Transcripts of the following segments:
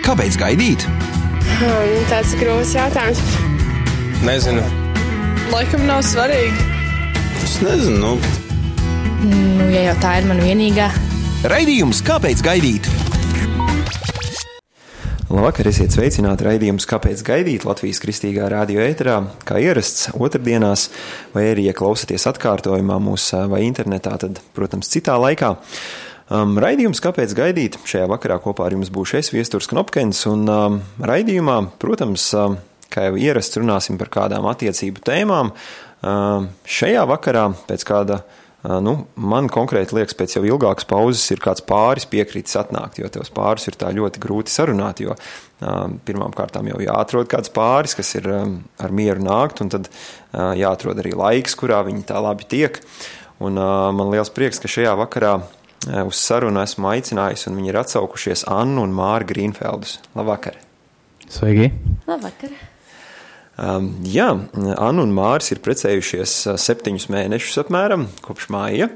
Kāpēc gaidīt? Hmm, tas ir grūts jautājums. Nezinu. Laikam nav svarīgi. Es nezinu. Nu. Nu, ja jau tā ir mana vienīgā. Raidījums Kāpēc gaidīt? Labvakar, esiet sveicināti raidījums Kāpēc gaidīt Latvijas kristīgā radio ēterā, kā ierasts otrdienās, vai arī, ja klausaties atkārtojumā mūsu vai internetā, tad, protams, citā laikā. Um, raidījums Kāpēc gaidīt? Šajā vakarā kopā ar jums būšu es, Viesturs Knopkens, un um, raidījumā, protams, um, kā jau ierasts, runāsim par kādām attiecību tēmām. Um, šajā vakarā pēc kāda uh, Nu, man konkrēti liekas, pēc jau ilgākas pauzes ir kāds pāris piekritis atnākt, jo tos pāris ir tā ļoti grūti sarunāt. Jo pirmām kārtām jau jāatrod kāds pāris, kas ir ar mieru nākt, un tad jāatrod arī laiks, kurā viņi tā labi tiek. Un man liels prieks, ka šajā vakarā uz sarunu esmu aicinājis, un viņi ir atsaukušies Annu un Māru Grīnfeldus. Labvakar! Sveiki! Labvakar! Um, jā, Anna un Māris ir precējušies uh, septiņus mēnešus apmēram kopš māja.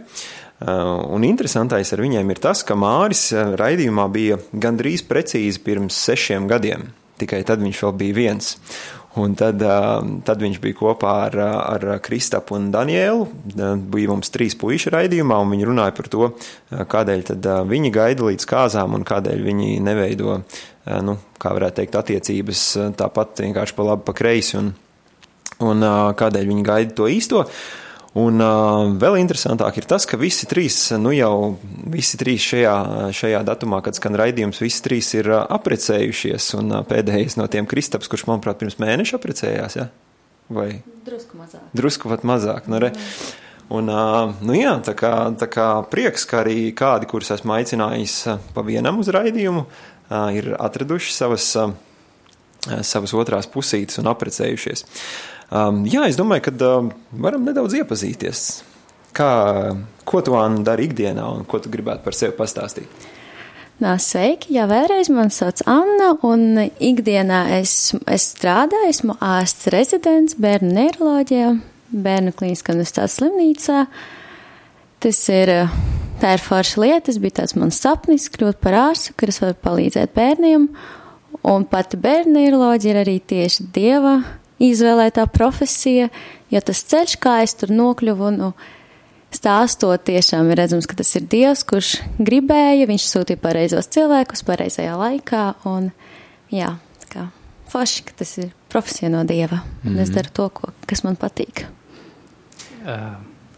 Uh, un interesantais ar viņiem ir tas, ka Māris raidījumā bija gandrīz precīzi pirms sešiem gadiem. Tikai tad viņš vēl bija viens. Un tad, tad viņš bija kopā ar, ar Kristapu un Danielu. Bija mums trīs puiši raidījumā, un viņi runāja par to, kādēļ viņi gaida līdz kāzām un kādēļ viņi neveido, nu, kā varētu teikt, attiecības tāpat vienkārši pa labi, pa kreisi, un, un kādēļ viņi gaida to īsto. Un uh, vēl interesantāk ir tas, ka visi trīs, nu jau visi trīs šajā, šajā datumā, kad skan raidījums, visi trīs ir uh, aprecējušies. Un uh, pēdējais no tiem Kristaps, kurš, manuprāt, pirms mēneša aprecējās, ja? vai? Drusku mazāk. Drusku pat mazāk. Nu, re. Un, uh, nu jā, tā kā, tā kā prieks, ka arī kādi, kurus esmu aicinājis pa vienam uz raidījumu, uh, ir atraduši savas, uh, savas otrās pusītes un aprecējušies. Uh, Um, jā, es domāju, ka um, varam nedaudz iepazīties. Kā, ko tu Anna dari ikdienā un ko tu gribētu par sevi pastāstīt? Nā, sveiki, jā, vēlreiz man sauc Anna, un ikdienā es, es strādāju, esmu ārsts rezidents bērnu neiroloģijā, bērnu klīniskā universitātes slimnīcā. Tas ir, tā ir forša lieta, tas bija tāds mans sapnis, kļūt par ārstu, kas var palīdzēt bērniem, un pati bērnu neiroloģija ir arī tieši Dieva izvēlētā profesija, jo tas ceļš, kā es tur nokļuvu, nu, stāstot, tiešām ir redzams, ka tas ir Dievs, kurš gribēja, viņš sūtīja pareizos cilvēkus pareizajā laikā, un jā, kā forši, ka tas ir profesija no Dieva, un mm -hmm. es mhm. daru to, ko, kas man patīk. Uh,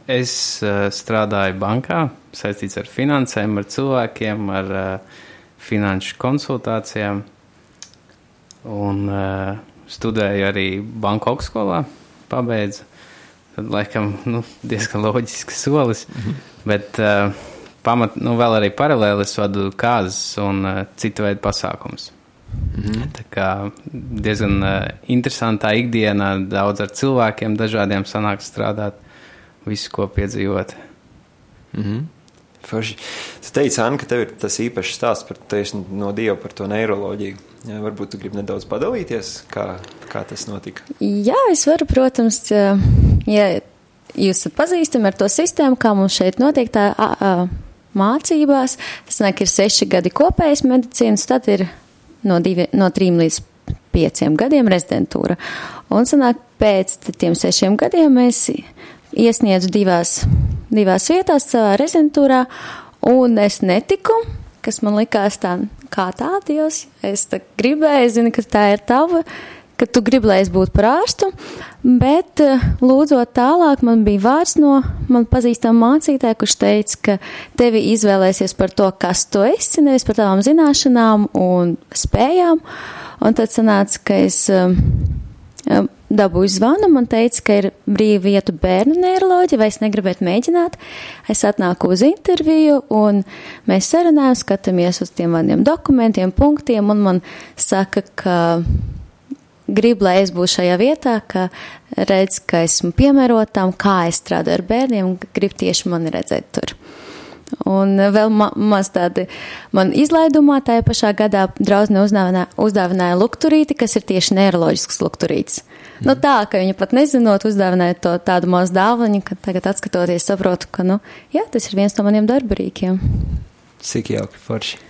es uh, strādāju bankā, saistīts ar finansēm, ar cilvēkiem, ar uh, finanšu konsultācijām, un uh, studēju arī banku augstskolā, pabeidzu. Tad, laikam, nu, diezgan loģisks solis. Mm -hmm. Bet uh, pamat, nu, vēl arī paralēli es vadu kāzas un uh, citu veidu pasākumus. Mm -hmm. Tā kā diezgan uh, interesantā ikdienā, daudz ar cilvēkiem, dažādiem sanāk strādāt, visu ko piedzīvot. Mm -hmm. Forši. Tu teici, Anna, ka tev ir tas īpašs stāsts par, no Dieva par to neiroloģiju. Jā, varbūt tu gribi nedaudz padalīties, kā, kā tas notika. Jā, es varu, protams, ja jūs esat pazīstami ar to sistēmu, kā mums šeit notiek tā a, a, mācībās. Tas nāk, ir seši gadi kopējas medicīnas, tad ir no, divi, no trim līdz pieciem gadiem rezidentūra. Un sanāk, pēc tiem sešiem gadiem mēs iesniedzu divās, divās vietās savā rezidentūrā, un es netiku kas man likās tā, kā tā, Dievs, es tā gribēju, zinu, ka tā ir tava, ka tu gribi, lai es būtu par ārstu, bet eh, lūdzot tālāk, man bija vārds no man pazīstama mācītāja, kurš teica, ka tevi izvēlēsies par to, kas tu esi, nevis par tavām zināšanām un spējām, un tad sanāca, ka es um, dabūju zvanu, man teica, ka ir brīva vieta bērnu neiroloģija, vai es negribētu mēģināt. Es atnāku uz interviju, un mēs sarunājam, skatāmies uz tiem maniem dokumentiem, punktiem, un man saka, ka grib, lai es būšu šajā vietā, ka redz, ka esmu piemērotām, kā es strādāju ar bērniem, grib tieši mani redzēt tur. Un vēl ma maz tādi man izlaidumā tajā pašā gadā draudzene uzdāvināja, uzdāvināja lukturīti, kas ir tieši neiroloģisks lukturīts. Mm. Nu tā, ka viņa pat nezinot uzdāvināja to tādu mazu dāvaniņu, ka tagad atskatoties saprotu, ka, nu, jā, tas ir viens no maniem darbarīkiem. Cik jauki forši.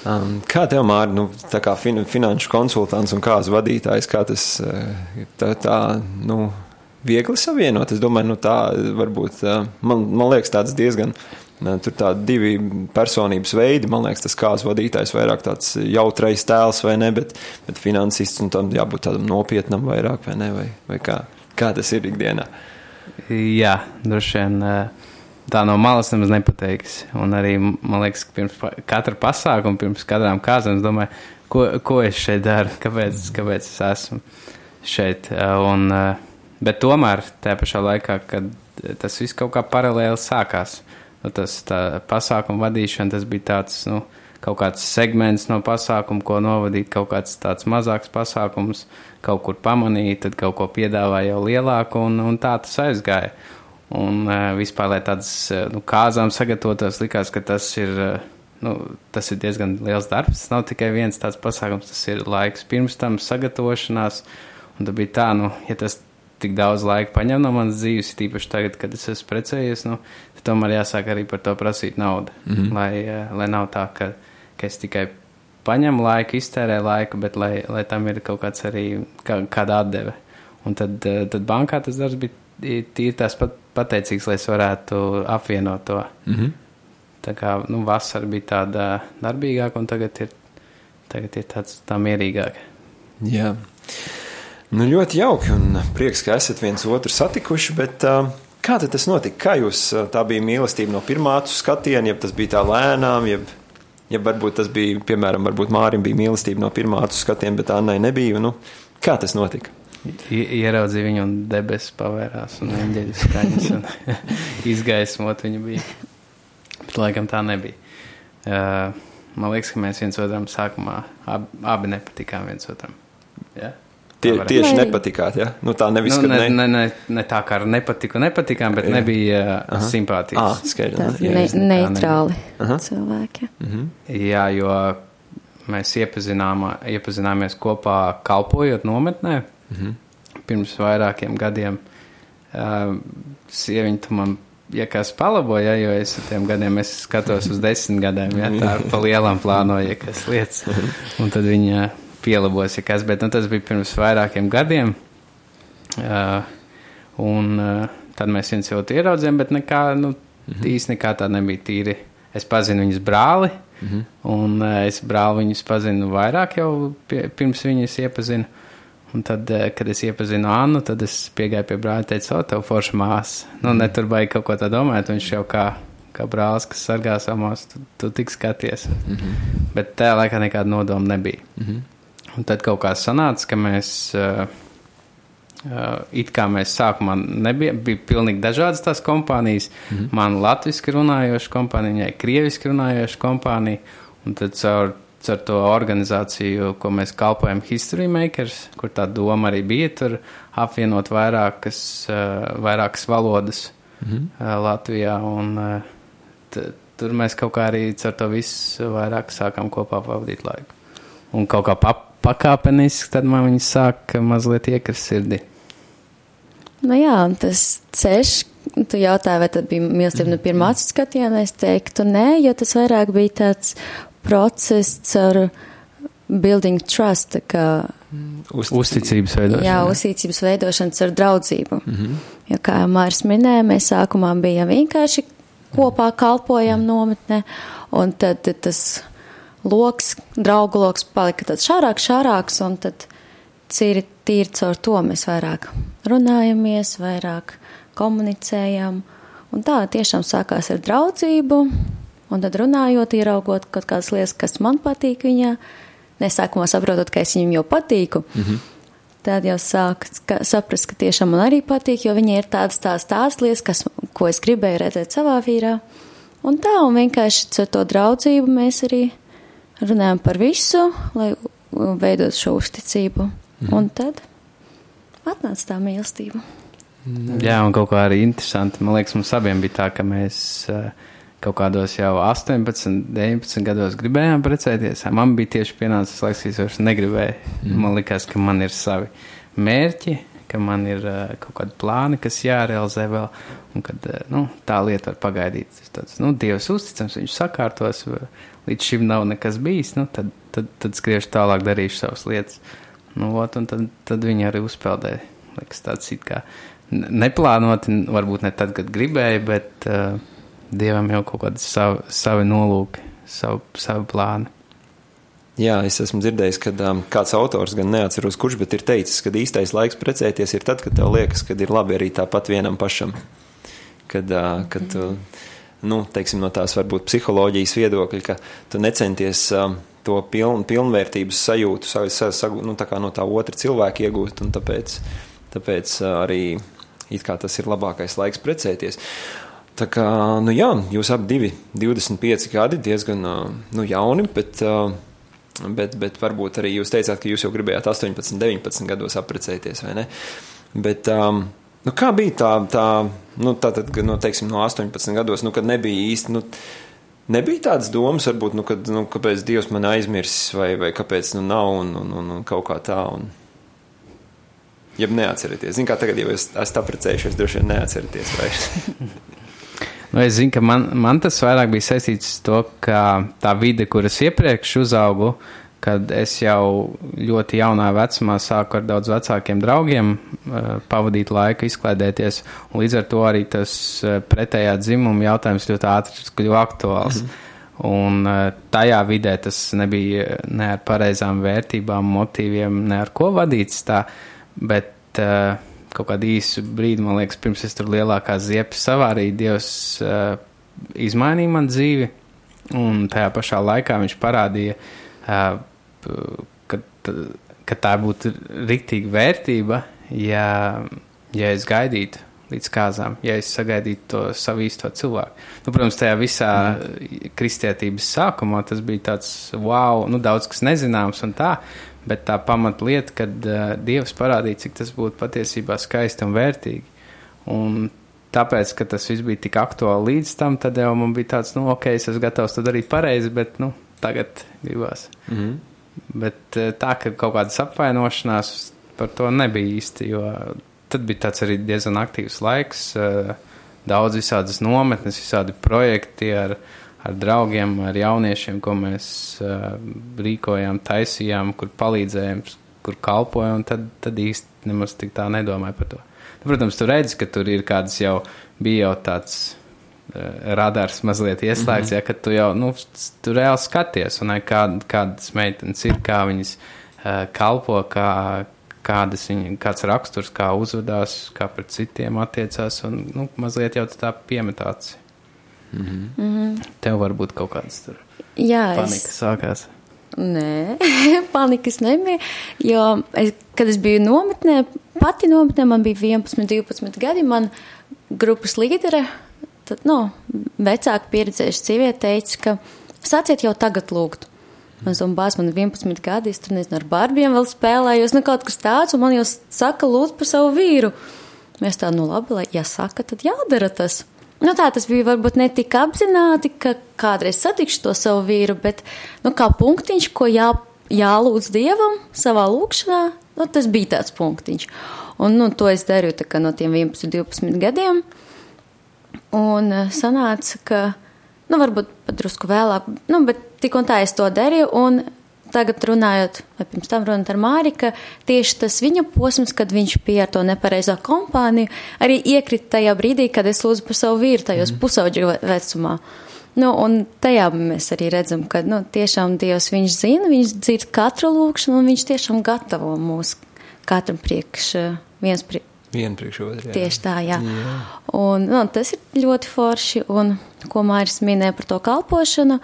Um, kā tev, Mārtiņ, nu, tā kā fin finanšu konsultants un kāds vadītājs, kā tas uh, tā, tā nu, viegli savienot? Es domāju, nu, tā varbūt, uh, man, man liekas, tāds diezgan. Uh, tur tādi divi personības veidi. Man liekas, tas kāds vadītājs vairāk tāds jautrais tēls vai ne, bet, bet finansists un tam jābūt tādam nopietnam vairāk vai ne, vai, vai kā, kā tas ir ikdienā. Jā, droši vien. Uh tā no malas nemaz nepateiks. Un arī man liekas, ka pirms katra pasākuma, pirms kadrām kāzām, es domāju, ko, ko es šeit daru, kāpēc, kāpēc es esmu šeit. Un, bet tomēr tajā pašā laikā, kad tas viss kaut kā paralēli sākās, nu, tas pasākuma vadīšana, tas bija tāds, nu, kaut kāds segments no pasākuma, ko novadīt, kaut kāds tāds mazāks pasākums, kaut kur pamanīt, tad kaut ko piedāvāja jau lielāku, un, un tā tas aizgāja. Un uh, vispār, lai tādas uh, nu, kāzām sagatavotos, likās, ka tas ir, uh, nu, tas ir diezgan liels darbs. Tas nav tikai viens tāds pasākums, tas ir laiks pirms tam sagatavošanās. Un tad bija tā, nu, ja tas tik daudz laika paņem no manas dzīves, tīpaši tagad, kad es esmu precējies, nu, tomēr jāsāk arī par to prasīt naudu. Mm -hmm. lai, uh, lai nav tā, ka, ka es tikai paņemu laiku, iztērēju laiku, bet lai, lai tam ir kaut kāds arī kā, kāda atdeve. Un tad, uh, tad bankā tas darbs bija tīri tās pat pateicīgs, lai es varētu apvienot to. Mm -hmm. Tā kā nu, vasara bija tāda darbīgāka, un tagad ir, tagad ir tāds tā mierīgāk. Jā. Nu, ļoti jauki un prieks, ka esat viens otru satikuši, bet uh, kā tas notika? Kā jūs, tā bija mīlestība no pirmā skatiena, jeb tas bija tā lēnām, jeb, jeb varbūt tas bija, piemēram, Mārim bija mīlestība no pirmā skatiena, bet Annai nebija. Nu, kā tas notika? ieraudzīja viņu, un debesis pavērās, un eņģeļu skaņas, un izgaismot viņu bija. Bet, laikam, tā nebija. Uh, man liekas, ka mēs viens otram sākumā ab, abi nepatikām viens otram. Ja? Tie, tieši nepatikāt, ja? Nu, tā nevis, nu, ne, ne, ne, ne tā kā ar nepatiku, nepatikām, bet jā. nebija uh, simpātijas. Ah, skaidrs. Ne, neitrāli cilvēki. Mhm. Jā, jo mēs iepazināmies kopā kalpojot nometnē. Mm -hmm. Pirms vairākiem gadiem uh, sieviņa man ja kas palaboja, jo es ar tiem gadiem es skatos uz desmit gadiem, ja tā pa lielam plānoju, ja kas lietas. Un tad viņa pielabos, ja kas, bet nu, tas bija pirms vairākiem gadiem. Uh, un uh, tad mēs viens otru ieraudzījām, bet nekā, nu, mm -hmm. īsti nekā tā nebija tīri. Es pazinu viņas brāli, mm -hmm. un uh, es brāli viņus pazinu vairāk jau pie, pirms viņas iepazinu. Un tad, eh, kad es iepazinu Annu, tad es piegāju pie brāļa un teicu, o, tev forša māsa. Nu, ne tur baigi kaut ko tā domāt, viņš jau kā, kā brālis, kas sargā savu māsu, tu, tu tik skaties. Mm -hmm. Bet tajā laikā nekāda nodoma nebija. Mm -hmm. Un tad kaut kā sanāca, ka mēs, uh, uh, it kā mēs sākumā nebija, bija pilnīgi dažādas tās kompānijas. Mm -hmm. Man latviski runājoša kompānija, viņai krieviski runājoša kompānija. Un tad caur ar to organizāciju, ko mēs kalpojam History Makers, kur tā doma arī bija tur apvienot vairākas, uh, vairākas valodas mm -hmm. Latvijā. Un, uh, tur mēs kaut kā arī ar to visu vairāk sākām kopā pavadīt laiku. Un kaut kā pa pakāpeniski tad man viņas sāk mazliet iekrist sirdī. Nu jā, tas ceļš, tu jautāji, vai tad bija mīlestība no pirmā acu skatiena, es teiktu nē, jo tas vairāk bija tāds process ar building trust, kā Uz, uzticības veidošana. Jā, uzticības veidošanas ar draudzību. Mm -hmm. Jo, kā Māris minēja, mēs sākumā bijām vienkārši kopā kalpojam nometnē, un tad tas loks, draugu loks palika tāds šārāks, šārāks, un tad cīri tīri caur to mēs vairāk runājamies, vairāk komunicējam, un tā tiešām sākās ar draudzību, Un tad runājot, ieraugot kaut kādas lietas, kas man patīk viņā, nesākumā saprotot, ka es viņam jau patīku. Mm -hmm. Tad jau sāk ka, saprast, ka tiešām man arī patīk, jo viņai ir tādas tās tās lietas, kas, ko es gribēju redzēt savā vīrā. Un tā, un vienkārši ar to draudzību mēs arī runājam par visu, lai veidot šo uzticību. Mm -hmm. Un tad atnāca tā mīlestība. Jā, un kaut kā arī interesanti. Man liekas, mums abiem bija tā, ka mēs uh, kaut kādos jau 18, 19 gados gribējām precēties. Man bija tieši pienācis laiks, kad es vairs negribēju. Mm. Man likās, ka man ir savi mērķi, ka man ir uh, kaut kādi plāni, kas jārealizē vēl, un kad uh, nu, tā lieta var pagaidīt. Tas tāds, nu, Dievs uzticams, viņš sakārtos, līdz šim nav nekas bijis, nu, tad, tad, tad skriešu tālāk, darīšu savas lietas. Nu, ot, un tad, tad viņi arī uzpeldēja. Liekas, tāds it kā neplānoti, varbūt ne tad, kad gribēju, bet uh, dievam jau kaut kādi savi, savi nolūki, savi, savi plāni. Jā, es esmu dzirdējis, ka um, kāds autors, gan neatceros, kurš, bet ir teicis, ka īstais laiks precēties ir tad, kad tev liekas, ka ir labi arī tāpat vienam pašam. Kad, uh, kad tu, nu, teiksim, no tās varbūt psiholoģijas viedokļa, ka tu necenties um, to piln, pilnvērtības sajūtu savu, savu, nu, no tā otra cilvēka iegūt, un tāpēc, tāpēc uh, arī tas ir labākais laiks precēties. Tā kā, nu jā, jūs abi divi, 25 gadi, diezgan, uh, nu, jauni, bet uh, Bet, bet varbūt arī jūs teicāt, ka jūs jau gribējāt 18, 19 gados apprecēties, vai ne? Bet, um, nu, kā bija tā, tā nu, tā tad, no, teiksim, no 18 gados, nu, kad nebija īsti, nu, nebija tādas domas, varbūt, nu, kad, nu, kāpēc Dievs man aizmirsis, vai, vai kāpēc, nu, nav, un, un, un, un kaut kā tā, un, jeb neatcerieties. Zin kā tagad, ja jūs esat apprecējušies, droši vien neatcerieties vairs. Nu, es zinu, ka man, man tas vairāk bija saistīts ar to, ka tā vide, kuras iepriekš uzaugu, kad es jau ļoti jaunā vecumā sāku ar daudz vecākiem draugiem uh, pavadīt laiku, izklaidēties, līdz ar to arī tas uh, pretējā dzimuma jautājums ļoti ātri kļuva aktuāls. Mm -hmm. Un uh, tajā vidē tas nebija ne ar pareizām vērtībām, motīviem, ne ar ko vadīts tā, bet kaut kādu īsu brīdi, man liekas, pirms es tur lielākā ziepes savārīju, Dievs izmainīja man dzīvi, un tajā pašā laikā viņš parādīja, ka, ka tā būtu riktīga vērtība, ja, ja es gaidītu līdz kāzām, ja es sagaidītu to savu īsto cilvēku. Nu, protams, tajā visā mm. kristietības sākumā tas bija tāds wow, nu, daudz kas nezināms un tā, bet tā pamatlieta, kad uh, Dievs parādīja, cik tas būtu patiesībā skaisti un vērtīgi. Un tāpēc, ka tas viss bija tik aktuāli līdz tam, tad jau man bija tāds, nu, ok, es esmu gatavs to darīt pareizi, bet, nu, tagad gribās. Mm -hmm. Bet uh, tā, ka kaut kādas apvainošanās par to nebija īsti, jo tad bija tāds arī diezgan aktīvs laiks, uh, daudz visādas nometnes, visādi projekti ar ar draugiem, ar jauniešiem, ko mēs uh, rīkojām, taisījām, kur palīdzējām, kur kalpojām, tad, tad īsti nemaz tik tā nedomāju par to. Nu, protams, tu redzi, ka tur ir kāds jau bija jau tāds radars mazliet ieslēgts, mm -hmm. ja, ka tu jau, nu, tu reāli skaties, un kā, kādas meitenes ir, kā viņas uh, kalpo, kā, kādas viņa, kāds raksturs, kā uzvedās, kā pret citiem attiecās, un, nu, mazliet jau tā piemetāts. Mm -hmm. Mm -hmm. Tev varbūt kaut kādas tur Jā, panika es... sākās. Nē, panikas nebija. Jo, es, kad es biju nometnē, pati nometnē, man bija 11, 12 gadi. Man grupas līdere, tad, nu, vecāka pieredzējuša sieviete teica, ka sāciet jau tagad lūgt. Zina, bāz, man ir 11 gadi, es tur nezinu, ar barbiem vēl spēlējos, nu kaut kas tāds, un man jau saka, lūdzu par savu vīru. Mēs tā, nu labi, lai, ja saka, tad jādara tas. Nu, tā tas bija varbūt ne tik apzināti, ka kādreiz satikšu to savu vīru, bet nu, kā punktiņš, ko jā, jālūdz dievam savā lūkšanā, nu, tas bija tāds punktiņš. Un nu, to es darīju kā, no tiem 11, 12 gadiem. Un uh, sanāca, ka, nu, varbūt pat drusku vēlāk, nu, bet tik un tā es to darīju. Un tagad runājot, vai pirms tam runājot ar Māri, ka tieši tas viņa posms, kad viņš bija ar to nepareizo kompāniju, arī iekrita tajā brīdī, kad es lūdzu par savu vīru tajos mm. pusauģu vecumā. Nu, un tajā mēs arī redzam, ka nu, tiešām Dievs viņš zina, viņš dzird katru lūkšanu, un viņš tiešām gatavo mūs katram priekš, viens priekš. Vienu priekš otru. Tieši tā, jā. jā. Un, nu, tas ir ļoti forši, un ko Māris minēja par to kalpošanu,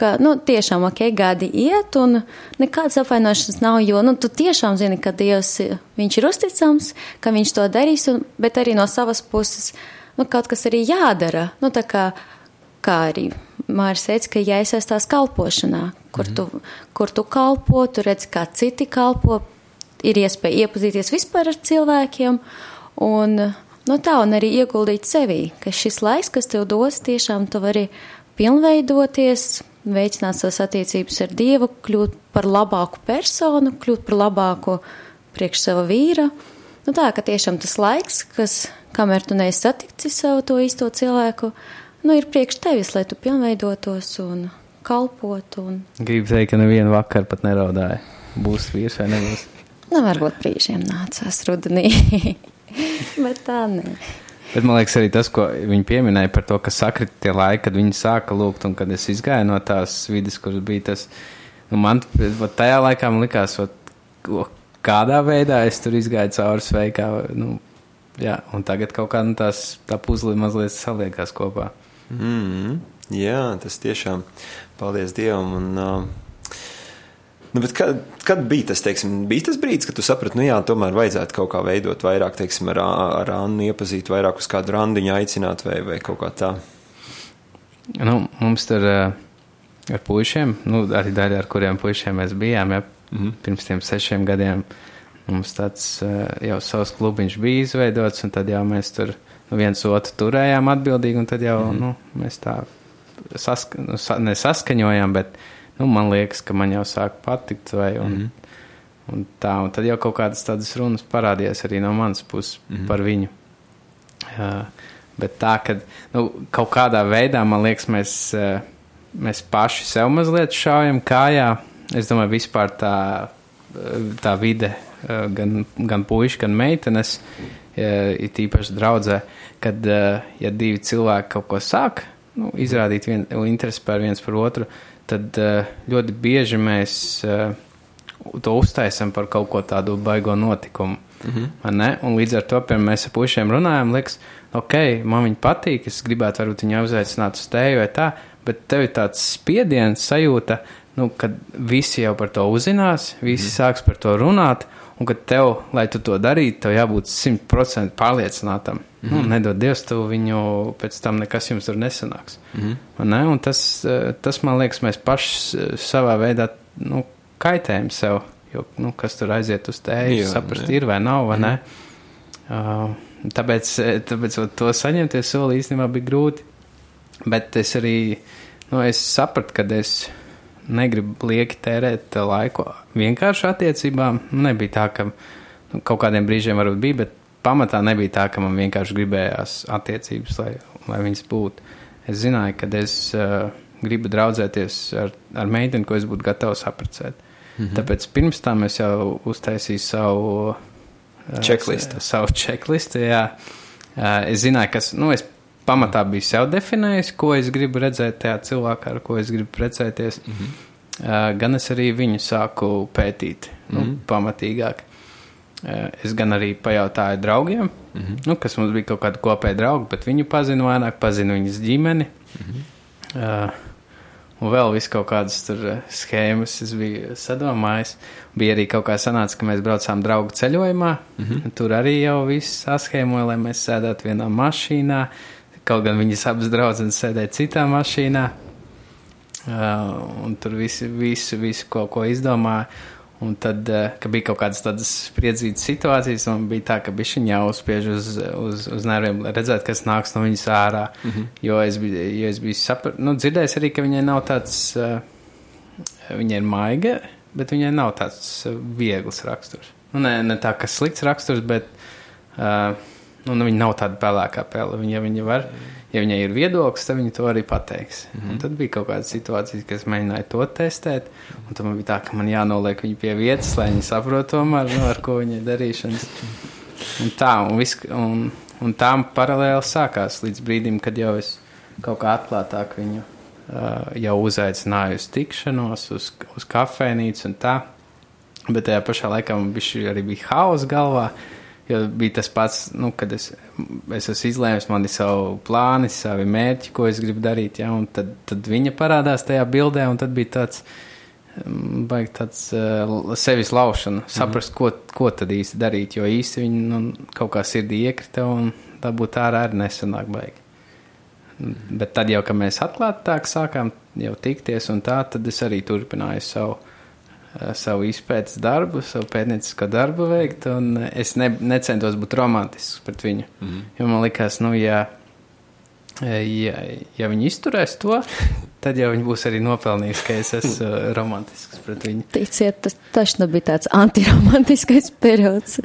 ka nu, tiešām ok, gadi iet, un nekādas apvainošanas nav, jo nu, tu tiešām zini, ka Dievs ir uzticams, ka viņš to darīs, un, bet arī no savas puses nu, kaut kas arī jādara. Nu, kā, kā arī Mārcis teica, ka jāiesaistās kalpošanā, kur, mm tu, kur tu kalpo, tu redz, kā citi kalpo, ir iespēja iepazīties vispār ar cilvēkiem. Un, nu, tā, un arī ieguldīt sevī, ka šis laiks, kas tev dos, tiešām tu vari pilnveidoties, veicināt savas attiecības ar Dievu, kļūt par labāku personu, kļūt par labāku priekš sava vīra. Nu tā, ka tiešām tas laiks, kas, kamēr tu neesi saticis savu to īsto cilvēku, nu ir priekš tevis, lai tu pilnveidotos un kalpot. Un, Gribu teikt, ka nevienu vakaru pat neraudāja. Būs vīrs vai nebūs. nu, varbūt brīžiem nācās rudenī, bet tā nē. Bet man liekas, arī tas, ko viņi pieminēja par to, ka sakrita tie laiki, kad viņi sāka lūgt, un kad es izgāju no tās vidas, kur bija tas. Nu, man tajā laikā man likās, ko- kādā veidā es tur izgāju cauri sveikā. Nu, jā, un tagad kaut kā nu, tās, tā puzle mazliet saliekās kopā. Mm, jā, tas tiešām paldies Dievam. Un, uh, nu, kad, kad bija tas, teiksim, bija tas brīdis, kad tu saprati, nu jā, tomēr vajadzētu kaut kā veidot vairāk, teiksim, ar, ar Annu iepazīt, vairāk uz kādu randiņu aicināt vai, vai kaut kā tā. Nu, mums tur uh, ar puišiem, nu, arī daļa ar kuriem puišiem mēs bijām, ja, mm -hmm. pirms tiem sešiem gadiem. Mums tāds uh, jau savs klubiņš bija izveidots, un tad jau mēs tur nu, viens otru turējām atbildīgi, un tad jau mm -hmm. nu, mēs tā saska, nu, sa, nesaskaņojām, bet nu, man liekas, ka man jau sāk patikt, vai, un, mm -hmm. un tā, un tad jau kaut kādas tādas runas parādījās arī no manas puses mm -hmm. par viņu. Uh, bet tā, ka nu, kaut kādā veidā, man liekas, mēs, uh, mēs paši sev mazliet šaujam kājā. Es domāju, vispār tā, tā vide, uh, gan, gan puiši, gan meitenes, uh, ir tīpaši draudzē, kad, uh, ja divi cilvēki kaut ko sāk, nu, izrādīt vien, interesi par viens par otru, tad uh, ļoti bieži mēs uh, to uztaisam par kaut ko tādu baigo notikumu. Mm -hmm. Un līdz ar to, piemēram, mēs ar pušiem runājam, liekas, ok, man viņa patīk, es gribētu varbūt viņu uzaicināt uz teju vai tā, bet tev ir tāds spiediens, sajūta, nu, kad visi jau par to uzzinās, visi mm -hmm. sāks par to runāt, un ka tev, lai tu to darītu, tev jābūt simtprocentīgi pārliecinātam. Mm -hmm. nu, nedod Dievs, tu viņu pēc tam nekas jums tur nesanāks. Mm -hmm. ne? Un tas, eh, tas, man liekas, mēs paši savā veidā nu, kaitējam sev. Jo, nu, kas tur aiziet uz tēju, saprast, jā. ir vai nav, vai mm. ne? Uh, tāpēc, eh, tāpēc to saņemties soli īstenībā bija grūti. Bet es arī nu, es sapratu, ka es negribu lieki tērēt laiku vienkārši attiecībām. Nebija tā, ka nu, kaut kādiem brīžiem varbūt bija, bet pamatā nebija tā, ka man vienkārši gribējās attiecības, lai, lai viņas būtu. Es zināju, ka es uh, gribu draudzēties ar, ar meiteni, ko es būtu gatavs apprecēt. Mm -hmm. Tāpēc pirms tam es jau uztaisīju savu uh, Checklistu. Savu checklistu, jā. Uh, es zināju, kas, nu, es pamatā biju sev definējis, ko es gribu redzēt tajā cilvēkā, ar ko es gribu precēties. Mm -hmm. uh, gan es arī viņu sāku pētīt, nu, mm -hmm. pamatīgāk. Uh, es gan arī pajautāju draugiem, mm -hmm. nu, kas mums bija kaut kādi kopēji draugi, bet viņu pazinu vairāk, pazinu viņas ģimeni. Mm -hmm. uh, un vēl viss kaut kādas tur schēmas es biju sadomājis. Bija arī kaut kā sanāca, ka mēs braucām draugu ceļojumā. Mm -hmm. Tur arī jau viss saschēmoja, lai mēs sēdētu vienā mašīnā. Kaut gan viņas abas draudzenes sēdēja citā mašīnā. Uh, un tur visi, visi, visi kaut ko izdomāja. Un tad, kad bija kaut kādas tādas spriedzītas situācijas, man bija tā, ka bija viņa jāuzspiež uz, uz, uz nerviem, lai redzētu, kas nāks no viņas ārā. Mm -hmm. Jo es biju, jo es biju sapra... nu, dzirdējis arī, ka viņai nav tāds, viņai ir maiga, bet viņai nav tāds viegls raksturs. Nu, ne, ne tā, ka slikts raksturs, bet uh, nu, nu, viņa nav tāda pelēkā pele. Viņa, ja viņa var, ja viņai ir viedoklis, tad viņa to arī pateiks. Mm -hmm. Un tad bija kaut kāda situācija, kad es mēģināju to testēt, tad man bija tā, ka man jānoliek viņa pie vietas, lai viņa saprotu tomēr, nu, ar ko viņa ir darīšanas. Un tā, un, vis, un, un tā paralēli sākās līdz brīdim, kad jau es kaut kā atklātāk viņu uh, jau uzaicināju uz tikšanos, uz, uz kafejnīcu un tā. Bet tajā pašā laikā man bija arī bija hausa galvā. Jo bija tas pats, nu, kad es, es esmu izlēmis, man ir savi plāni, savi mērķi, ko es gribu darīt. Ja, un tad, tad viņa parādās tajā bildē, un tad bija tāds, mm, baigi tāds uh, sevis laušana, saprast, mm -hmm. ko, ko tad īsti darīt. Jo īsti viņa nu, kaut kā sirdī iekrita, un dabūt ārā arī nesanāk baigi. Bet tad jau, kad mēs atklātāk sākām jau tikties un tā, tad es arī turpināju savu, savu izpētes darbu, savu pētniecisko darbu veikt, un es ne, necentos būt romantisks pret viņu. Mm -hmm. Jo man likās, nu, ja, ja, ja viņi izturēs to, tad jau viņi būs arī nopelnījuši, ka es esmu romantisks pret viņu. Ticiet, tas taču bija tāds antiromantiskais periods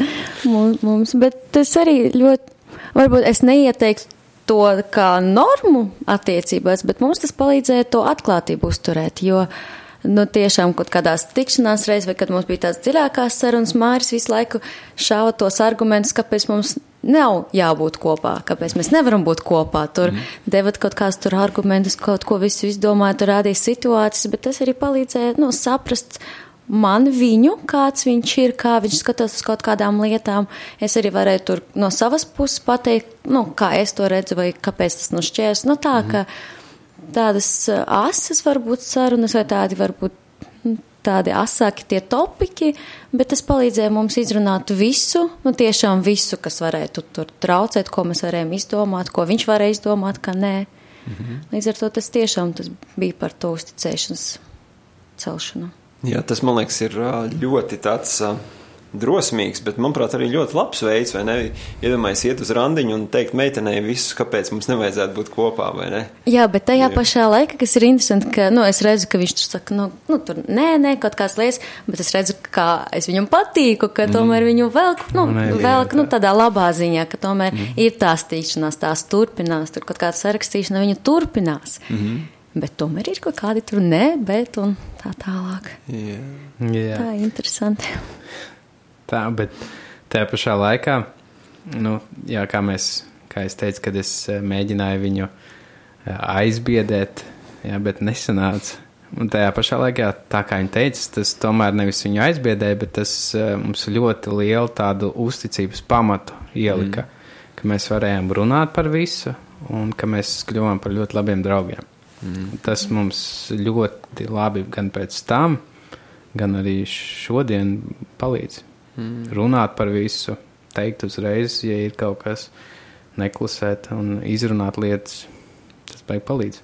mums, bet tas arī ļoti, varbūt es neieteiktu to kā normu attiecībās, bet mums tas palīdzēja to atklātību uzturēt, jo nu, tiešām kaut kādās tikšanās reizēs, vai kad mums bija tāds dziļākās sarunas, Māris visu laiku šāva tos argumentus, kāpēc mums nav jābūt kopā, kāpēc mēs nevaram būt kopā. Tur mm. devat kaut kādus tur argumentus, kaut ko visu izdomāt, tur rādīja situācijas, bet tas arī palīdzēja, nu, saprast man viņu, kāds viņš ir, kā viņš skatās uz kaut kādām lietām. Es arī varēju tur no savas puses pateikt, nu, kā es to redzu, vai kāpēc tas nu šķērs. Nu, tā, mm. ka tādas uh, asas varbūt sarunas, vai tādi varbūt nu, tādi asāki tie topiki, bet tas palīdzēja mums izrunāt visu, nu, tiešām visu, kas varētu tur traucēt, ko mēs varējām izdomāt, ko viņš varēja izdomāt, ka nē. -hmm. Līdz ar to tas tiešām tas bija par to uzticēšanas celšanu. Jā, tas man liekas, ir ļoti tāds drosmīgs, bet, manuprāt, arī ļoti labs veids, vai ne? Iedomājieties, iet uz randiņu un teikt meitenei visu, kāpēc mums nevajadzētu būt kopā, vai ne? Jā, bet tajā ir. pašā laikā, kas ir interesanti, ka, nu, es redzu, ka viņš tur saka, nu, nu tur nē, nē, kaut kādas lietas, bet es redzu, ka es viņam patīku, ka mm. tomēr viņu velk, nu, nē, velk, nu, tādā labā ziņā, ka tomēr mm. ir tās tīšanās, tās turpinās, tur kaut kāda sarakstīšana, viņa turpinās. Mm -hmm. Bet tomēr ir kaut kādi tur nē, bet un tā tālāk. Jā. Jā. Tā ir interesanti. Tā, bet tajā pašā laikā, nu, jā, kā mēs, kā es teicu, kad es eh, mēģināju viņu eh, aizbiedēt, jā, bet nesanāca. Un tajā pašā laikā, tā kā viņa teica, tas tomēr nevis viņu aizbiedēja, bet tas uh, mums ļoti lielu tādu uzticības pamatu ielika, mm. ka mēs varējām runāt par visu un ka mēs kļuvām par ļoti labiem draugiem. Mm. Tas mums ļoti labi gan pēc tam, gan arī šodien palīdz. Mm. Runāt par visu, teikt uzreiz, ja ir kaut kas neklusēt un izrunāt lietas, tas beig palīdz.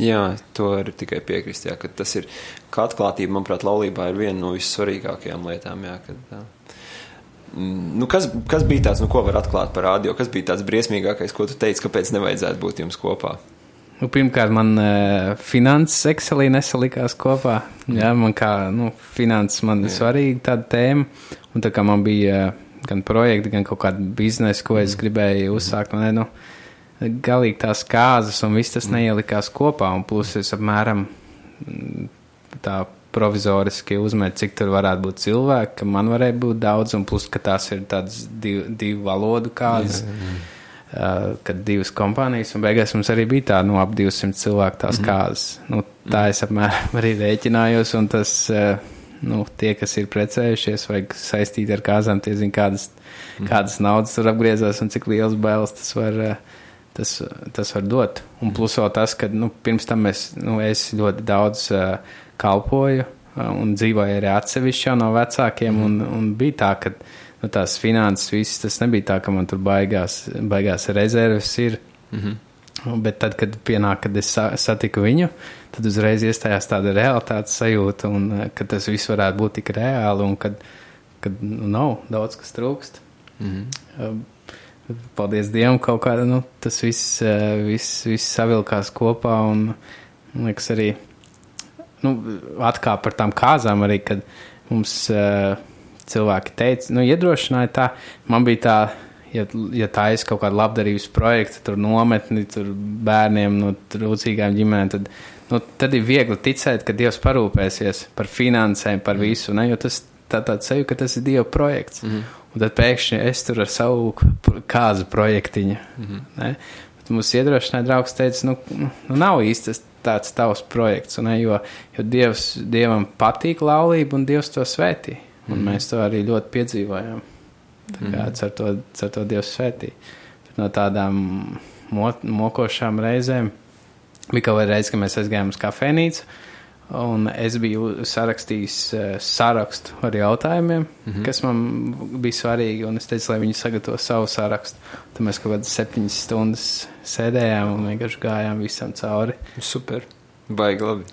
Jā, to var tikai piekrist. Jā, tas ir kā atklātība, manuprāt, laulībā ir viena no vissvarīgākajām lietām. Jā, kad, jā. Nu, kas, kas bija tāds, nu, ko var atklāt par rādio? Kas bija tāds briesmīgākais, ko tu teici, kāpēc nevajadzētu būt jums kopā? Nu, pirmkārt, man uh, finanses Excelī nesalikās kopā. Jā, man kā nu, finanses man ir svarīga tāda tēma. Un tā kā man bija uh, gan projekti, gan kaut kāda biznesa, ko es gribēju uzsākt, man nu, galīgi tās kāzas un viss tas neielikās kopā. Un plus es apmēram mm, tā provizoriski uzmet, cik tur varētu būt cilvēki, ka man varēja būt daudz, un plus, ka tās ir tādas div, divu valodu kāzas. Jā, jā Uh, kad divas kompānijas, un beigās mums arī bija tā, nu, ap 200 cilvēku tās mm -hmm. kāzas. Nu, tā es apmēram arī rēķinājos, un tas, uh, nu, tie, kas ir precējušies vai saistīti ar kāzām, tie zina, kādas, kādas naudas tur apgriezās un cik liels bailes tas var, uh, tas, tas var dot. Un plus vēl tas, ka, nu, pirms tam es, nu, es ļoti daudz uh, kalpoju uh, un dzīvoju arī atsevišķi no vecākiem, un, un bija tā, ka nu, tās finanses, viss tas nebija tā, ka man tur baigās, baigās rezerves ir. Mm -hmm. Bet tad, kad pienāk, kad es satiku viņu, tad uzreiz iestājās tāda realitātes sajūta, un eh, ka tas viss varētu būt tik reāli, un kad, kad nu, nav daudz kas trūkst. Mm -hmm. Paldies Dievam, kaut kāda nu, tas viss, eh, viss, viss savilkās kopā, un man liekas, arī nu, atkāp par tām kāzām, arī kad mums. Uh, cilvēki teica, nu, iedrošināja tā. Man bija tā, ja, ja tā ir kaut kāda labdarības projekta, tur nometni, tur bērniem no trūcīgām ģimenēm, tad, nu, tad ir viegli ticēt, ka Dievs parūpēsies par finansēm, par mhm. visu, ne? jo tas tā tāds seju, ka tas ir Dieva projekts. Mm -hmm. Un tad pēkšņi es tur ar savu kāzu projektiņu. Mm -hmm. Mums iedrošināja draugs teica, nu, nu nav īsti tāds tavs projekts, ne? jo, jo Dievs, Dievam patīk laulība un Dievs to svētī. Un mm. mēs to arī ļoti piedzīvojām. Tā kā mm. ar to, ar to Dievs svētī. No tādām mo, mokošām reizēm bija kaut kāda reize, kad mēs aizgājām uz kafejnīcu. Un es biju sarakstījis uh, sarakstu ar jautājumiem, mm -hmm. kas man bija svarīgi. Es teicu, lai viņi sagatavo savu sarakstu. Tad mēs kaut kādas septiņas stundas sēdējām un vienkārši gājām visam cauri. Super, baigi labi.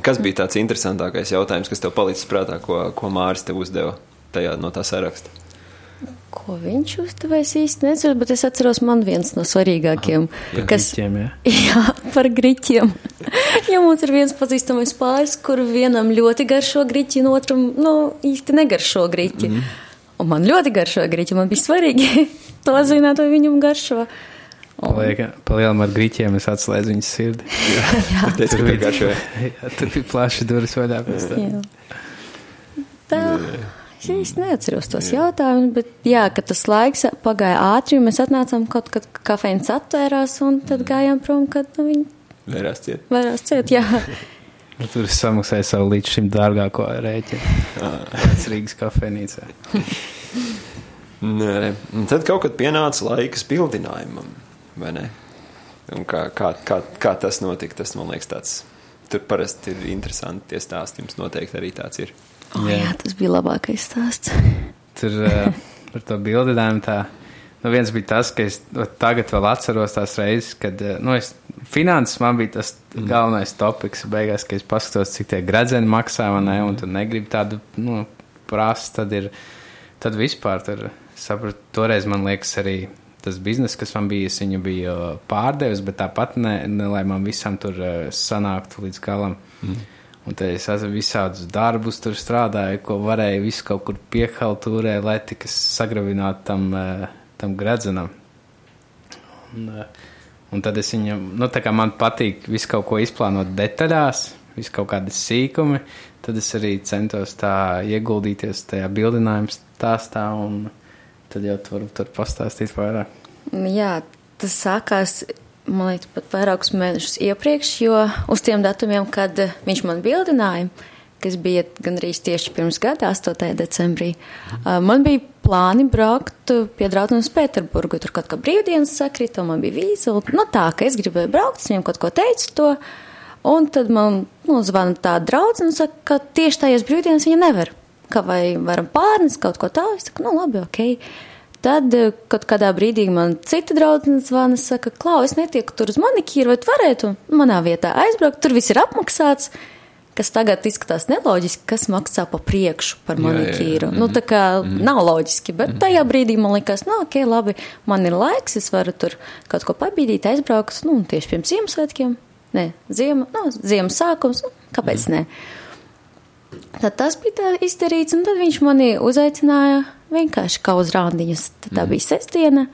Kas bija tāds interesantākais jautājums, kas tev palicis prātā, ko, ko Māris tev uzdeva tajā no tā saraksta? Ko viņš uzdeva? Es īsti nezinu, bet es atceros man viens no svarīgākiem. Aha, kas, griķiem, jā. jā, par griķiem. ja mums ir viens pazīstamais pāris, kur vienam ļoti garšo griķi, un otram nu, īsti negaršo griķi. Mm. Un man ļoti garšo griķi, man bija svarīgi to zināt, vai viņam garšo. Palielam ar grīķiem es atslēdzu viņas sirdi. Jā, teicu, ka vienkārši Jā, tur bija plaši durvis vaļā pēc tam. Jā. Tā. Es īsti neatceros tos jautājumus, bet jā, ka tas laiks pagāja ātri, un mēs atnācām kaut kad kafejnīca atvērās, un tad gājām prom, kad nu, viņi vērās ciet. vairās ciet. Jā, Nu, Tur es samaksāju savu līdz šim dārgāko rēķinu. Tas Rīgas kafejnīcā. Nē, tad kaut kad pienāca laiks bildinājumam, vai ne? Un kā, kā, kā, kā tas notika, tas man liekas tāds. Tur parasti ir interesanti tie stāsti. Jums noteikti arī tāds ir. Oh, Jā. jā tas bija labākais stāsts. Tur uh, par to bildinājumu tā. Nu, viens bija tas, ka es tagad vēl atceros tās reizes, kad uh, nu, es, finanses man bija tas galvenais topiks. Beigās, kad es paskatos, cik tie gradzeni maksā, vai ne, un tu negribi tādu nu, prasa, tad ir, tad vispār tur sapratu, toreiz man liekas arī tas bizness, kas man bija, es viņu biju pārdevis, bet tāpat ne, ne lai man visam tur sanāktu līdz galam. Mm. Un tad es esmu visādus darbus tur strādāju, ko varēju visu kaut kur piekalt turē, lai tikai sagrabinātu tam, eh, tam gredzenam. Un, eh, un tad es viņam, nu tā kā man patīk visu kaut ko izplānot detaļās, visu kaut kādi sīkumi, tad es arī centos tā ieguldīties tajā bildinājuma stāstā un tad jau tur, tur pastāstīt vairāk. Jā, tas sākās, man liekas, pat vairākus mēnešus iepriekš, jo uz tiem datumiem, kad viņš man bildināja, kas bija gandrīz tieši pirms gada, 8. decembrī, man bija plāni braukt pie draudzenes uz Pēterburgu. Tur kaut kā brīvdienas sakrita, man bija vīza. Nu tā, ka es gribēju braukt, viņam kaut ko teicu to. Un tad man nu, zvana tā draudzene un saka, ka tieši tajās brīvdienas viņa nevar. Ka vai varam pārnest kaut ko tādu? Es saku, nu labi, ok. Tad eh, kaut kādā brīdī man cita draudzene zvana, saka, Klau, es netieku tur uz manikīru, vai tu varētu manā vietā aizbraukt, tur viss ir apmaksāts, kas tagad izskatās neloģiski, kas maksā pa priekšu par Jā, jā, jā. manikīru. Nu, tā kā nav loģiski, bet tajā brīdī man likās, nu, ok, labi, man ir laiks, es varu tur kaut ko pabīdīt, aizbraukt, nu, tieši pirms Ziemassvētkiem. Nē, ziema, nu, ziemas sākums, nu, kāpēc ne? Tad tas bija izdarīts, un tad viņš mani uzaicināja vienkārši kā uz rāndiņus. Tad tā bija sestdiena,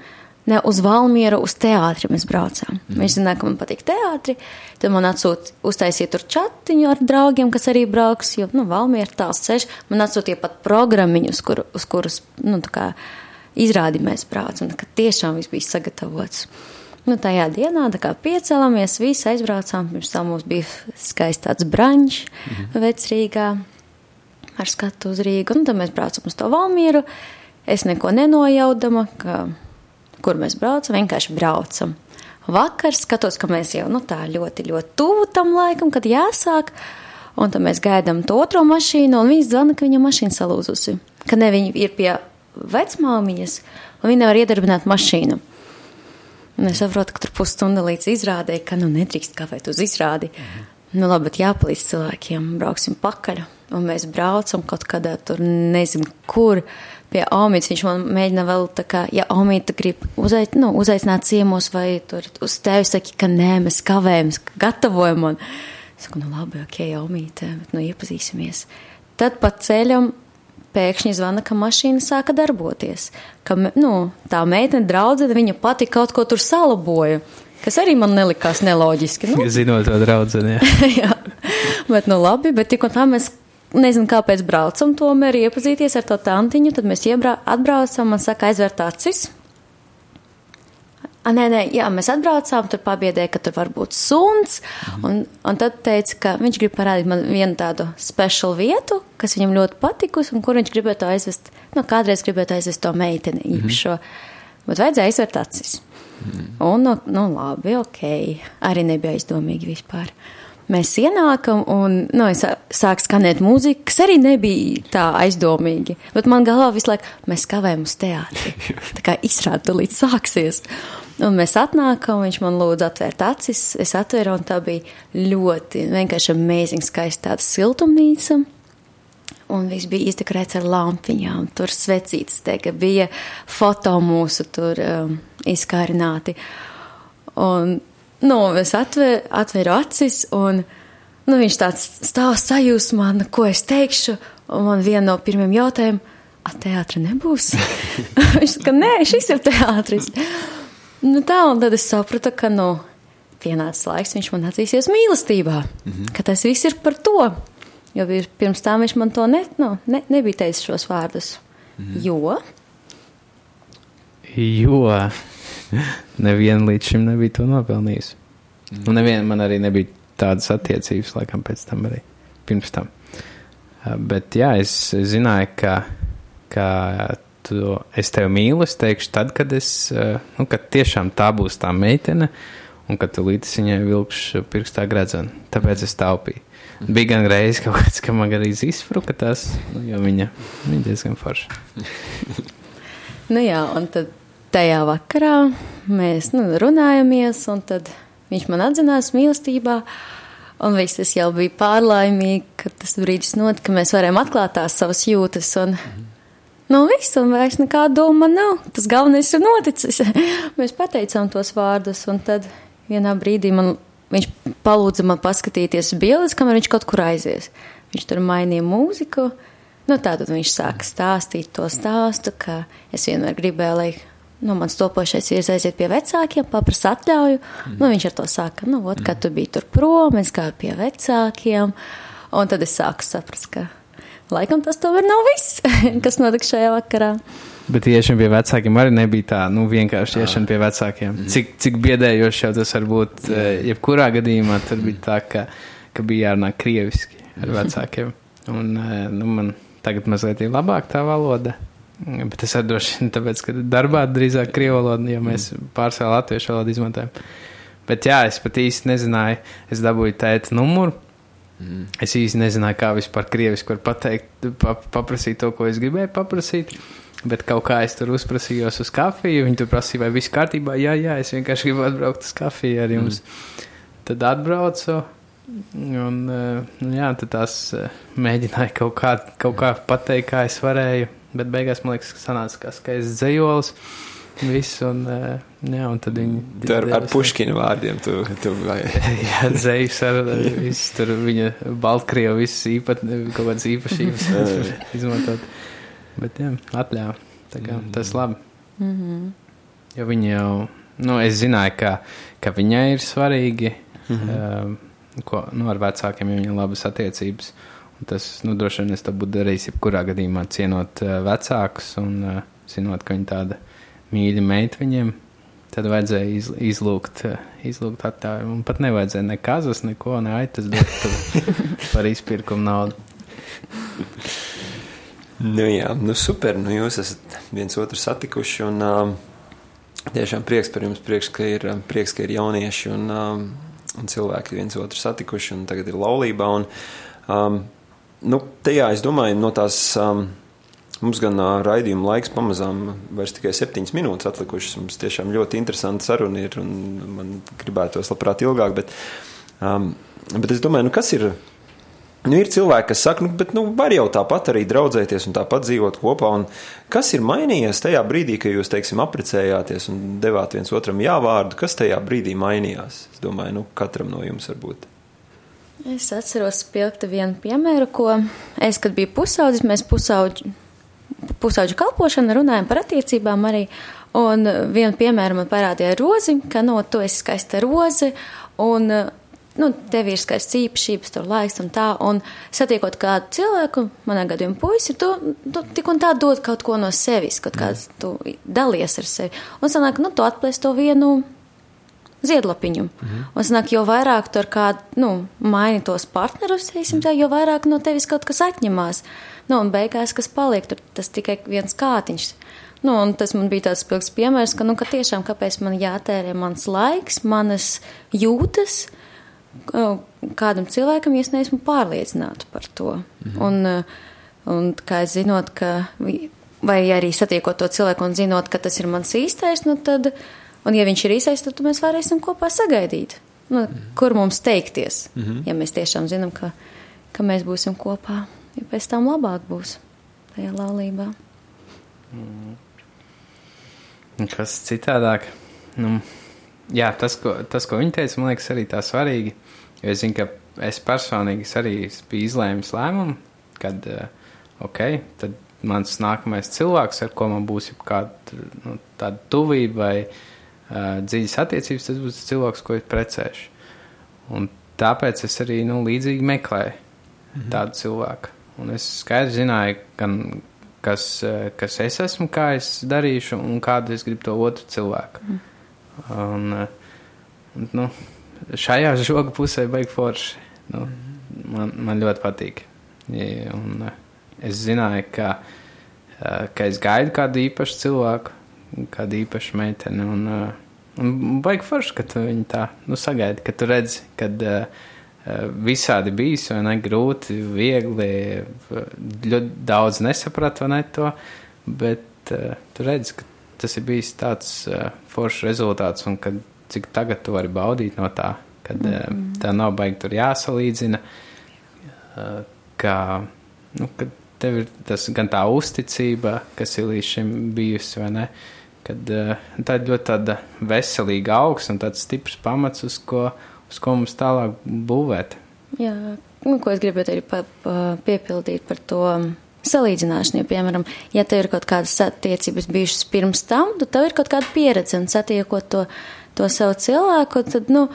ne uz Valmieru, uz teātri mēs braucām. Mm. Viņš zināja, ka man patīk teātri, tad man atsūta uztaisīt tur čatiņu ar draugiem, kas arī brauks, jo, nu, Valmiera tāls ceļš. Man atsūtīja pat programmiņus, kur, uz kurus, nu, tā kā izrādi mēs braucam, ka tiešām viss bija sagatavots. Nu, tajā dienā tā kā piecēlāmies, visi aizbraucām. Pirms tam mums bija skaists tāds brančs mhm. vecrīgā ar skatu uz Rīgu. Un tad mēs braucam uz to Valmieru. Es neko nenojaudama, ka, kur mēs braucam, vienkārši braucam. Vakar skatos, ka mēs jau nu, tā ļoti, ļoti tuvu tam laikam, kad jāsāk. Un tad mēs gaidām to otro mašīnu, un viņš zvana, ka viņa mašīna salūzusi. Ka ne viņa ir pie vecmāmiņas, un viņa nevar iedarbināt mašīnu. Un es saprotu, ka tur pusstunda līdz izrādē, ka nu nedrīkst kavēt uz izrādi. Mhm. Nu, labi, bet jāpalīdz cilvēkiem, brauksim pakaļ. Un mēs braucam kaut kādā tur, nezinu, kur pie Omīdas. Viņš man mēģina vēl tā kā, ja Omīda grib uzait, nu, uzaicināt ciemos vai tur uz tevi saka, ka nē, mēs kavējamies, gatavojam. Un es saku, nu labi, ok, Omīda, bet nu iepazīsimies. Tad pa ceļam pēkšņi zvana, ka mašīna sāka darboties. Ka, nu, tā meitene draudzene, viņa pati kaut ko tur salaboja. Kas arī man nelikās neloģiski. Nu, Zinot to draudzeni, jā. jā, bet nu labi, bet tik un tā mēs, nezinu, kāpēc braucam tomēr iepazīties ar to tantiņu, tad mēs iebrā, atbraucam un saka aizvērt acis. A, nē, nē, jā, mēs atbraucām, tur pabiedēja, ka tur var būt suns, un, un tad teica, ka viņš grib parādīt man vienu tādu speciālu vietu, kas viņam ļoti patikusi, un kur viņš gribētu aizvest, nu, kādreiz gribētu aizvest to meiteni īpašo, bet vajadzēja aizvērt acis. Un, nu, nu, labi, ok, arī nebija aizdomīgi vispār. Mēs ienākam, un nu, es sāku skanēt mūziku, kas arī nebija tā aizdomīgi. Bet man galvā visu laiku, mēs kavējam uz teātri. Tā kā izrāda līdz sāksies. Un mēs atnākam, viņš man lūdza atvērt acis. Es atvēru, un tā bija ļoti vienkārši amazing, skaista tāda siltumnīca. Un viss bija izdekorēts ar lampiņām, tur svecītas, teikt, bija foto mūsu tur um, izkārināti. Un, nu, es atvēru, atvēru acis, un nu, viņš tāds stāv sajūsmā, nu, ko es teikšu. Un man viena no pirmiem jautājumiem, a teātra nebūs? viņš saka, nē, šis ir teātris. Nu, tā, un tad es sapratu, ka, nu, pienācis laiks, viņš man atzīsies mīlestībā, mm -hmm. ka tas viss ir par to. Jo pirms tam viņš man to ne, nu, ne, nebija teicis šos vārdus. Mm -hmm. Jo? Jo neviena līdz šim nebija to nopelnījusi. Mm. Un neviena man arī nebija tādas attiecības, laikam, pēc tam arī pirms tam. Uh, bet jā, es zināju, ka, ka tu, es tevi mīlu, es teikšu, tad, kad es, uh, nu, kad tiešām tā būs tā meitene, un kad tu līdz viņai vilkšu pirkstā gredzenu. Tāpēc es taupīju. Bija gan reizes, kaut kāds, ka man arī izspruka tas, nu, jo viņa, viņa diezgan forša. nu jā, un tad tajā vakarā mēs nu, runājamies, un tad viņš man atzinās mīlestībā. Un viss tas jau bija pārlaimīgi, ka tas brīdis notika, ka mēs varējām atklāt tās savas jūtas. Un, nu, viss, un vairs nekāda doma nav. Tas galvenais ir noticis. mēs pateicām tos vārdus, un tad vienā brīdī man, viņš palūdza man paskatīties bildes, kamēr viņš kaut kur aizies. Viņš tur mainīja mūziku. Nu, tā tad viņš sāka stāstīt to stāstu, ka es vienmēr gribēju, lai Nu, mans topošais vīrs aiziet pie vecākiem, paprasa atļauju. Mm. Nu, viņš ar to saka, nu, ot, kad tu biji tur prom, es gāju pie vecākiem. Un tad es sāku saprast, ka laikam tas tomēr nav viss, kas notika šajā vakarā. Bet iešana pie vecākiem arī nebija tā, nu, vienkārši iešana pie vecākiem. Mm. Cik, cik biedējoši jau tas var būt, eh, jebkurā gadījumā tur bija tā, ka, ka bija jārunā krieviski ar vecākiem. Un, eh, nu, man tagad mazliet ir labāk tā valoda. Bet es droši vien tāpēc, ka darbā drīzāk krievu valodu, jo mēs pārsvarā latviešu valodu izmantojam. Bet jā, es pat īsti nezināju, es dabūju tēta numuru. Mm. Es īsti nezināju, kā vispār krieviski var pateikt, pa, paprasīt to, ko es gribēju paprasīt. Bet kaut kā es tur uzprasījos uz kafiju. Viņi tur prasīja, vai viss kārtībā. Jā, jā, es vienkārši gribu atbraukt uz kafiju ar jums. Mm. Tad atbraucu. Un, nu jā, tad tās mēģināja kaut kā, kaut kā pateikt, kā es varēju. Bet beigās man liekas, ka sanāca kā skaists dzējolis. Viss, un, eh, jā, un tad viņi. Tu ar, puškinu vārdiem, tu, tu vai. jā, dzējs ar visu, tur viņa Baltkrievu visas īpat, kaut kādas īpašības izmantot. Bet, jā, atļāva. Tā kā mm. tas labi. Mm -hmm. Jo viņa jau, nu, es zināju, ka, ka viņai ir svarīgi, mm -hmm. um, ko, nu, ar vecākiem, ja viņai labas attiecības. Uh, Tas, nu, droši vien es to būtu darījis, jebkurā gadījumā cienot uh, vecākus un uh, zinot, ka viņi tāda mīļa meita viņiem. Tad vajadzēja iz, izlūgt, uh, izlūgt attāju. Un pat nevajadzēja ne kazas, neko, ne aitas dot par izpirkumu naudu. Nu jā, nu super, nu jūs esat viens otru satikuši un um, tiešām prieks par jums, prieks, ka ir, prieks, ka ir jaunieši un, um, un cilvēki viens otru satikuši un tagad ir laulībā. Un, um, nu, tajā es domāju, no tās. Um, Mums gan uh, raidījuma laiks pamazām vairs tikai septiņas minūtes atlikušas. Mums tiešām ļoti interesanta saruna ir, un man gribētos labprāt ilgāk, bet, um, bet es domāju, nu, kas ir. Nu, ir cilvēki, kas saka, nu, bet nu, var jau tāpat arī draudzēties un tāpat dzīvot kopā. Un kas ir mainījies tajā brīdī, kad jūs, teiksim, apprecējāties un devāt viens otram jāvārdu? Kas tajā brīdī mainījās? Es domāju, nu, katram no jums varbūt. Es atceros spilgti vienu piemēru, ko es, kad biju pusaudzis, mēs pusauģi, pusauģi kalpošana runājam par attiecībām arī. Un vienu piemēru man parādīja rozi, ka, no, tu esi skaista roze, un, nu, tev ir skaists īpašības, tur laiks un tā, un satiekot kādu cilvēku, manā gadījumā puisi, tu, tu tik un tā dod kaut ko no sevis, kaut kāds, tu dalies ar sevi. Un sanāk, nu, tu atplēs to vienu ziedlapiņu. Mhm. Un sanāk, jo vairāk tur kādu, nu, maini tos partnerus, tā, jo vairāk no tevis kaut kas atņemās. Nu, un beigās, kas paliek, tur tas tikai viens kātiņš. Nu, un tas man bija tāds pilns piemērs, ka, nu, ka tiešām kāpēc man jātērē mans laiks, manas jūtas kādam cilvēkam, ja es neesmu pārliecināta par to. Mhm. Un, un kā es zinot, ka, vai arī satiekot to cilvēku un zinot, ka tas ir mans īstais, nu, tad Un, ja viņš ir īsais, tad mēs varēsim kopā sagaidīt, nu, mm. kur mums teikties. Mm -hmm. Ja mēs tiešām zinām, ka, ka mēs būsim kopā, jo pēc tam labāk būs tajā laulībā. Mm. Kas citādāk? Nu, jā, tas ko, tas, ko viņi teica, man liekas, arī tā svarīgi. Jo es zinu, ka es personīgi arī biju izlēmis lēmumu, kad, uh, ok, tad mans nākamais cilvēks, ar ko man būs kāda nu, tāda tuvība vai uh, dziļas attiecības, tas būs cilvēks, ko es precēšu. Un tāpēc es arī nu, līdzīgi meklēju mhm. tādu cilvēku. Un es skaidri zināju, gan, kas, kas es esmu, kā es darīšu, un kādu es gribu to otru cilvēku. Mhm. Un, un, nu, šajā žoga pusē beigas forši. Nu, man, man ļoti patīk. Un, es zināju, ka, ka es gaidu kādu īpašu cilvēku, kādu īpašu meiteni. Un, un baigi forši, ka tu viņu tā nu, sagaidi, ka tu redzi, kad uh, visādi bijis, vai ne grūti, viegli, ļoti daudz nesapratu, vai ne to, bet uh, tu redzi, ka tas ir bijis tāds uh, foršs rezultāts un kad cik tagad tu vari baudīt no tā, kad mm -hmm. tā nav baigi tur jāsalīdzina, uh, ka, nu, kad tev ir tas gan tā uzticība, kas ir līdz šim bijusi, vai ne, kad uh, tā ir ļoti tāda veselīga augs un tāds stiprs pamats, uz ko, uz ko mums tālāk būvēt. Jā, nu, ko es gribētu arī pa, pa, piepildīt par to salīdzināšanu. Ja, piemēram, ja tev ir kaut kādas attiecības bijušas pirms tam, tad tev ir kaut kāda pieredze un satiekot to, to savu cilvēku, tad, nu,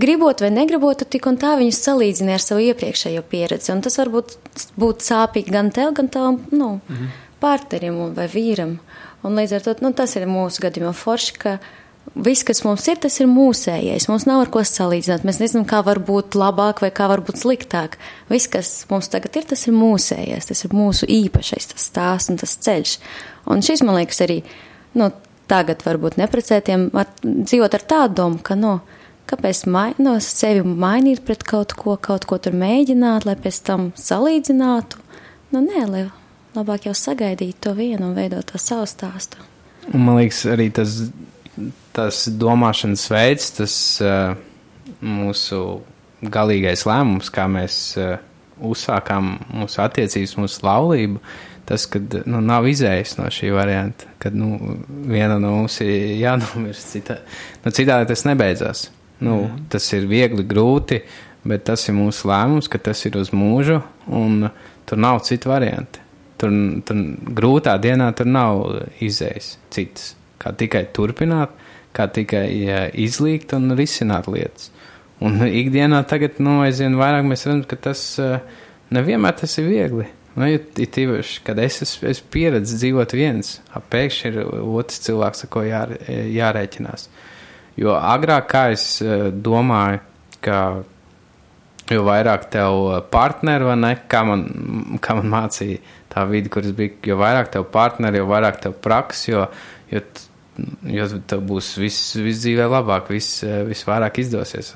gribot vai negribot, tu tik un tā viņus salīdzini ar savu iepriekšējo pieredzi. Un tas var būt, būt sāpīgi gan tev, gan tavam, nu, mhm. partnerim vai vīram. Un līdz ar to, nu, tas ir mūsu gadījumā forši, ka Viss, kas mums ir, tas ir mūsējais. Mums nav ar ko salīdzināt. Mēs nezinām, kā var būt labāk vai kā var būt sliktāk. Viss, kas mums tagad ir, tas ir mūsējais. Tas ir mūsu īpašais tas stāsts un tas ceļš. Un šis, man liekas, arī nu, tagad varbūt neprecētiem var dzīvot ar tādu domu, ka, nu, kāpēc mai, no sevi mainīt pret kaut ko, kaut ko tur mēģināt, lai pēc tam salīdzinātu. Nu, nē, lai labāk jau sagaidītu to vienu un veidot to savu stāstu. Un, man liekas, arī tas tas domāšanas veids, tas uh, mūsu galīgais lēmums, kā mēs uh, uzsākām mūsu attiecības, mūsu laulību, tas, kad nu, nav izējis no šī varianta, kad nu, viena no mums ir jānomirst, citā, nu, citādi tas nebeidzās. Nu, mm. Tas ir viegli, grūti, bet tas ir mūsu lēmums, ka tas ir uz mūžu, un tur nav citu variantu. Tur, tur grūtā dienā tur nav izējis citas, kā tikai turpināt kā tikai ja, izlīgt un risināt lietas. Un ikdienā tagad, nu, aizvien vairāk mēs redzam, ka tas uh, nevienmēr tas ir viegli. Nu, ir tīpaši, kad es esmu es pieredzējis dzīvot viens, pēkšņi ir otrs cilvēks, ar ko jā, jārēķinās. Jo agrāk, kā es uh, domāju, ka jo vairāk tev partneri, vai ne, kā man, kā man mācīja tā vidi, kuras bija, jo vairāk tev partneri, jo vairāk tev praks, jo, jo jo tev būs viss, viss dzīvē labāk, viss, eh, viss vairāk izdosies.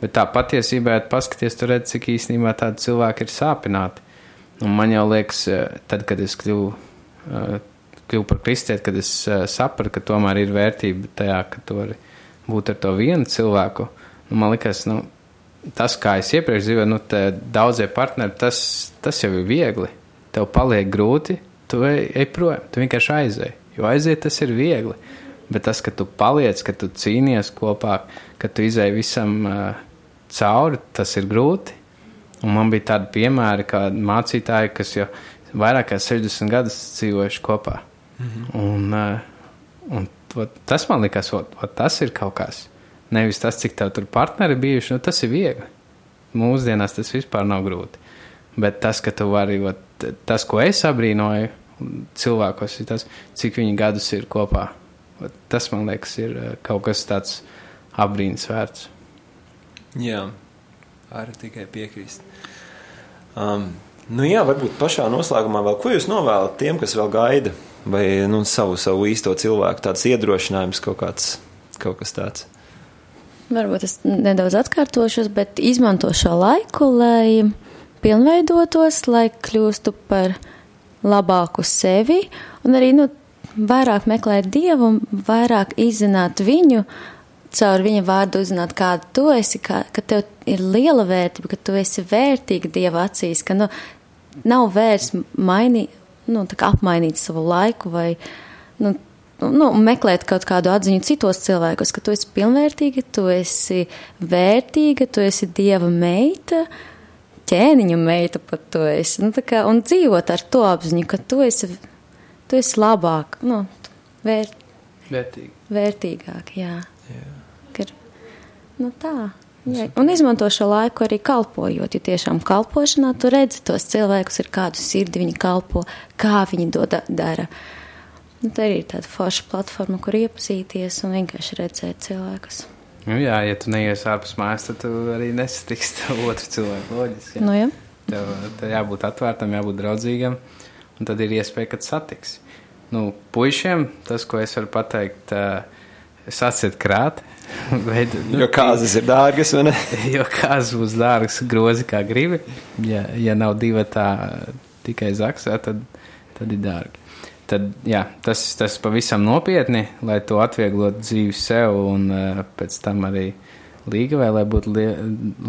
Bet tā patiesībā, ja paskaties, tur redz, cik īstenībā tādi cilvēki ir sāpināti. Un man jau liekas, eh, tad, kad es kļuvu, eh, kļuvu par kristieti, kad es sapratu, ka tomēr ir vērtība tajā, ka tu vari būt ar to vienu cilvēku, nu, man liekas, nu, tas, kā es iepriekš dzīvoju, nu, daudzie partneri, tas, tas jau ir viegli. Tev paliek grūti, tu ej, ej projām, tu vienkārši aizēji. Jo aiziet tas ir viegli. Bet tas, ka tu paliec, ka tu cīnies kopā, ka tu izēji visam uh, cauri, tas ir grūti. Un man bija tādi piemēri, kā mācītāji, kas jau vairāk kā 60 gadus dzīvojuši kopā. Mm -hmm. Un, uh, un tas man likās, ot, tas ir kaut kas. Nevis tas, cik tev tur partneri bijuši, nu, tas ir viegli. Mūsdienās tas vispār nav grūti. Bet tas, ka tu vari, ot, tas, ko es abrīnoju cilvēkos, ir tas, cik viņi gadus ir kopā Tas, man liekas, ir eh, kaut kas tāds apbrīnas vērts. Jā, varu tikai piekrist. Um, nu jā, varbūt pašā noslēgumā vēl ko jūs novēlat tiem, kas vēl gaida, vai nu, savu, savu īsto cilvēku, tāds iedrošinājums kaut, kāds, kaut kas tāds. Varbūt es nedaudz atkārtošos, bet izmanto šo laiku, lai pilnveidotos, lai kļūstu par labāku sevi un arī nu, vairāk meklēt Dievu vairāk izzināt viņu, caur viņa vārdu uzzināt, kāda tu esi, kā, ka tev ir liela vērtība, ka tu esi vērtīga Dieva acīs, ka nu, nav vērts mainīt, nu, apmainīt savu laiku vai nu, nu, meklēt kaut kādu atziņu citos cilvēkos, ka tu esi pilnvērtīga, tu esi vērtīga, tu esi Dieva meita, ķēniņa meita pat tu esi. Nu, kā, un dzīvot ar to apziņu, ka tu esi tu esi labāk, nu, vērt, Vērtīgi. vērtīgāk. Jā. Jā. Kad, nu tā. Jā. Un izmanto šo laiku arī kalpojot. Jo tiešām kalpošanā tu redzi tos cilvēkus, ar kādu sirdi viņi kalpo, kā viņi to da dara. Nu, tā ir tāda forša platforma, kur iepazīties un vienkārši redzēt cilvēkus. Nu, jā, ja tu neies ārpus mājas, tad tu arī nesatiksi to otru cilvēku. Loģiski. Nu, jā. Tev, tev jābūt atvērtam, jābūt draudzīgam, un tad ir iespēja, ka satiks. Nu, puišiem tas, ko es varu pateikt, uh, sasiet krāt. Veid, Jo kāzas ir dārgas, vai ne? jo kāds būs dārgs, grozi kā gribi. Ja, ja nav divi tā tikai zaksā, tad, tad ir dārgi. Tad, jā, tas, tas pavisam nopietni, lai to atvieglotu dzīvi sev un uh, pēc tam arī līgavai, lai būtu lie,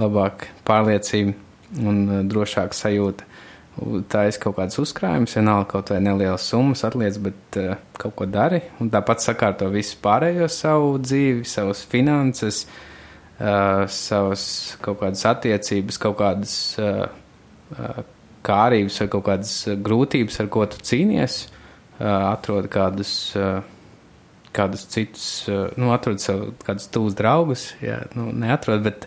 labāk pārliecība un uh, drošāka sajūta. Tā ir kaut kāds uzkrājums, vienalga kaut vai nelielas summas atliec, bet uh, kaut ko dari. Un tāpat sakārto visu pārējo savu dzīvi, savas finanses, uh, savas kaut kādas attiecības, kaut kādas uh, uh, kārības vai kaut kādas grūtības, ar ko tu cīnies, uh, atrod kādus, uh, kādus citus, uh, nu, atrod sev kādus tuvus draugus, jā, nu, neatrod, bet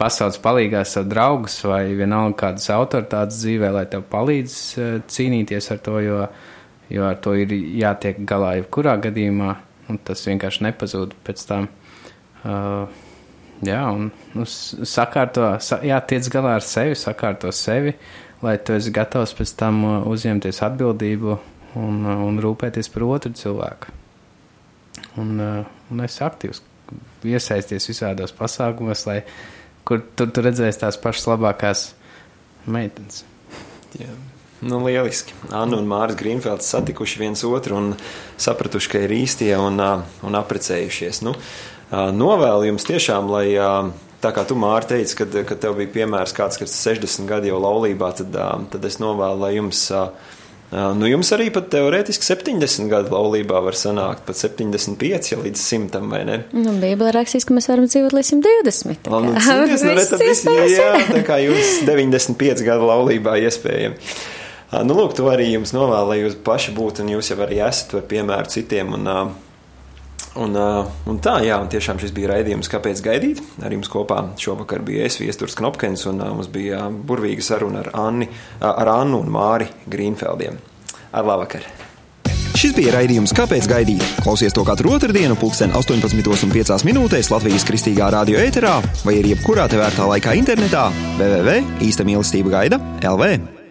pasaules palīgā savu draugus vai vienalga kādas autoritātes dzīvē, lai tev palīdz cīnīties ar to, jo, jo ar to ir jātiek galā jebkurā gadījumā, un tas vienkārši nepazūd pēc tam. Uh, jā, un nu, sakārto, sa, jā, tiec galā ar sevi, sakārto sevi, lai tu esi gatavs pēc tam uzņemties atbildību un, uh, un rūpēties par otru cilvēku. Un, uh, un es aktīvs iesaisties visādos pasākumos, lai kur tur tu redzēsi tās pašas labākās meitenes. Jā. Nu, lieliski. Anna un Mārcis Grīnfelds satikuši viens otru un sapratuši, ka ir īstie un, ā, un apprecējušies. Nu, novēlu jums tiešām, lai tā kā tu Mārcis teici, kad, kad tev bija piemērs kāds, kas 60 gadi jau laulībā, tad, tad es novēlu, lai jums, ā, nu, jums arī pat teorētiski 70 gadu laulībā var sanākt, pat 75 ja līdz 100, vai ne? Nu, Bībelē rakstīts, ka mēs varam dzīvot līdz 120. tā Vēl, nu, kā cīties, nu, re, viss tad viss- iespējams jā, tā kā jūs 95 gadu laulībā iespējami. Nu, lūk, to arī jums novēlu, lai jūs paši būtu, un jūs jau arī esat par piemēru citiem. Un, ā, un, ā, un tā, jā, un tiešām šis bija raidījums, kāpēc gaidīt. Ar jums kopā šovakar bija es, Viesturs Knopkins, un ā, mums bija ā, burvīga saruna ar, Anni, ar Annu un Māri Grīnfeldiem. Ar labvakar! Šis bija raidījums Kāpēc gaidīt? Klausies to katru otrdienu, pulksten 18,5 minūtēs Latvijas kristīgā radio ēterā vai arī jebkurā tevērtā laikā internetā www.īsta mīlestība gaida LV.